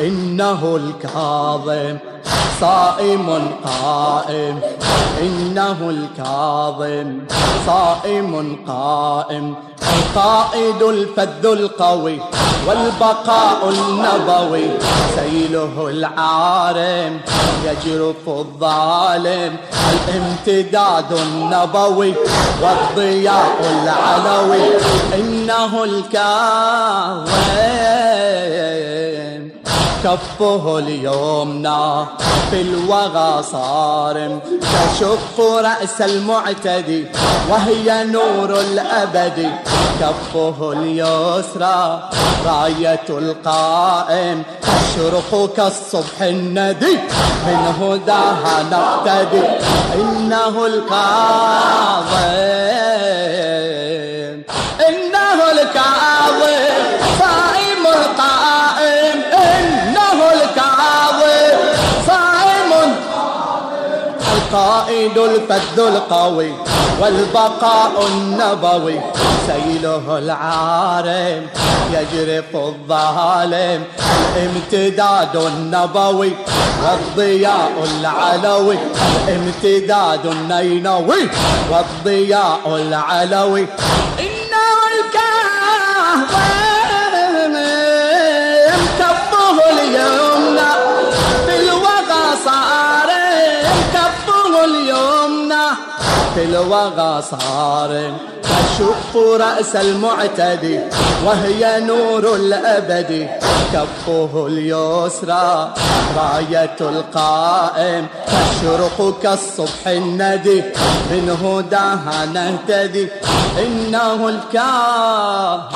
إنه الكاظم صائم قائم. إنه الكاظم صائم قائم. القائد الفذ القوي والبقاء النبوي. سيله العارم يجرف الظالم. الامتداد النبوي والضياء العلوي. إنه الكاظم. كفه اليمنى في الوغى صارم تشق رأس المعتدي وهي نور الأبد. كفه اليسرى راية القائم تشرق كالصبح الندي. من هداها نقتدي إنه الكاظم القائد الفذ القوي والبقاء النبوي. سيله العارم يجرف الظالم. الامتداد النبوي والضياء العلوي. امتداد النينوي والضياء العلوي. إنه الكاظم في الوغى تشق رأس المعتدي وهي نور الأبد. كفه اليسرى راية القائم. تشرق كالصبح الندي من هداها نهتدي. إنه الكاظم